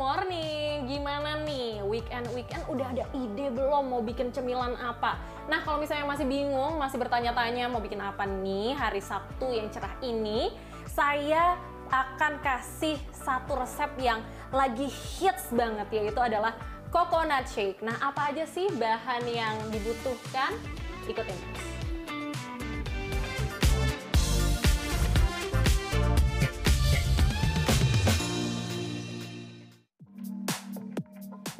morning. Gimana nih? Weekend-weekend udah ada ide belum mau bikin cemilan apa? Nah, kalau misalnya masih bingung, masih bertanya-tanya mau bikin apa nih hari Sabtu yang cerah ini, saya akan kasih satu resep yang lagi hits banget yaitu adalah coconut shake. Nah, apa aja sih bahan yang dibutuhkan? Ikutin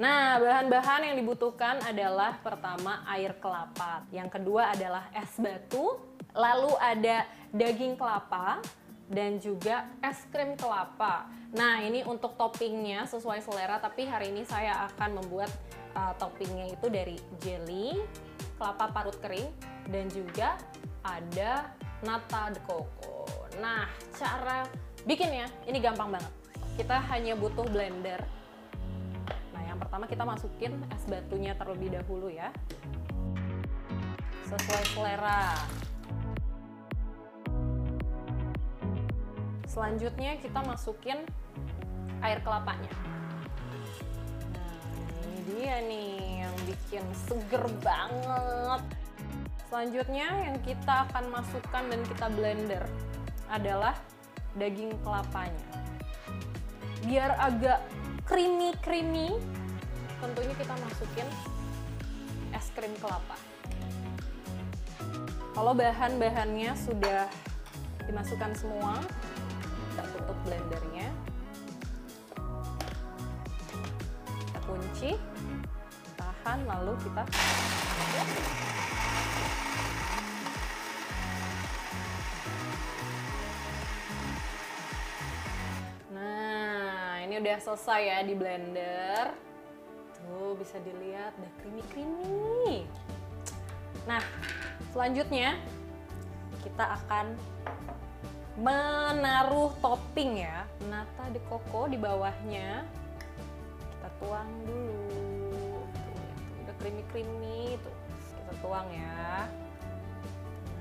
Nah, bahan-bahan yang dibutuhkan adalah pertama air kelapa, yang kedua adalah es batu, lalu ada daging kelapa, dan juga es krim kelapa. Nah, ini untuk toppingnya sesuai selera, tapi hari ini saya akan membuat uh, toppingnya itu dari jelly, kelapa parut kering, dan juga ada nata de coco. Nah, cara bikinnya ini gampang banget. Kita hanya butuh blender pertama kita masukin es batunya terlebih dahulu ya. Sesuai selera. Selanjutnya kita masukin air kelapanya. Nah, ini dia nih yang bikin seger banget. Selanjutnya yang kita akan masukkan dan kita blender adalah daging kelapanya. Biar agak creamy-creamy, tentunya kita masukin es krim kelapa. Kalau bahan-bahannya sudah dimasukkan semua, kita tutup blendernya. Kita kunci, tahan, lalu kita Nah, ini udah selesai ya di blender. Bisa dilihat udah creamy-creamy. Nah, selanjutnya kita akan menaruh topping ya. Nata de coco di bawahnya. Kita tuang dulu. Tuh udah creamy-creamy tuh. Kita tuang ya.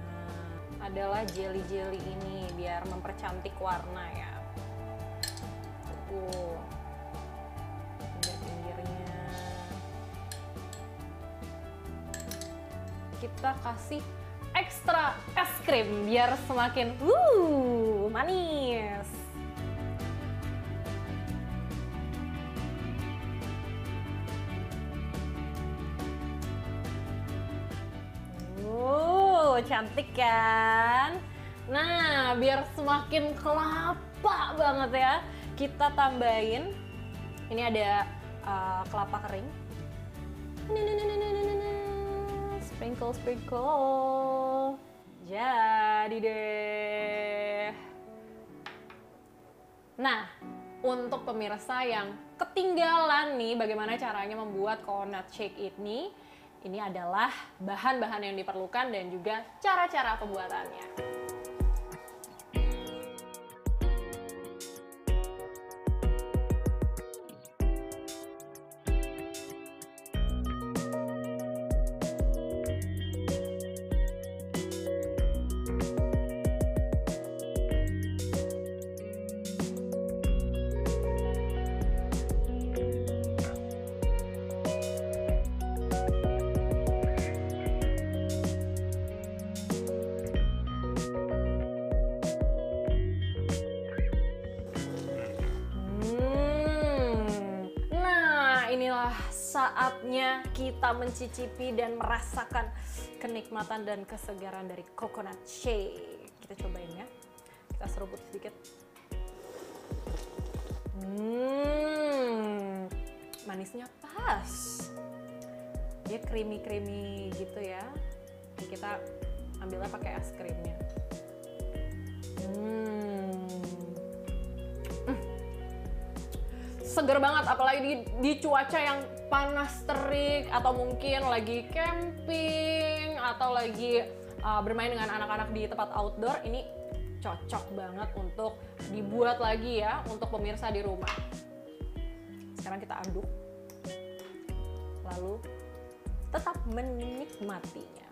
Nah, adalah jelly-jelly ini biar mempercantik warna ya. Tuh. Kita kasih ekstra es krim biar semakin uh manis. Uh, cantik kan? Nah, biar semakin kelapa banget ya, kita tambahin ini ada uh, kelapa kering. Nah sprinkle sprinkle jadi deh nah untuk pemirsa yang ketinggalan nih bagaimana caranya membuat coconut shake ini ini adalah bahan-bahan yang diperlukan dan juga cara-cara pembuatannya. Saatnya kita mencicipi dan merasakan kenikmatan dan kesegaran dari coconut shake. Kita cobain ya. Kita seruput sedikit. Hmm, manisnya pas. Dia creamy-creamy gitu ya. Kita ambilnya pakai es krimnya. Seger banget apalagi di, di cuaca yang panas terik atau mungkin lagi camping atau lagi uh, bermain dengan anak-anak di tempat outdoor ini cocok banget untuk dibuat lagi ya untuk pemirsa di rumah. Sekarang kita aduk. Lalu tetap menikmatinya.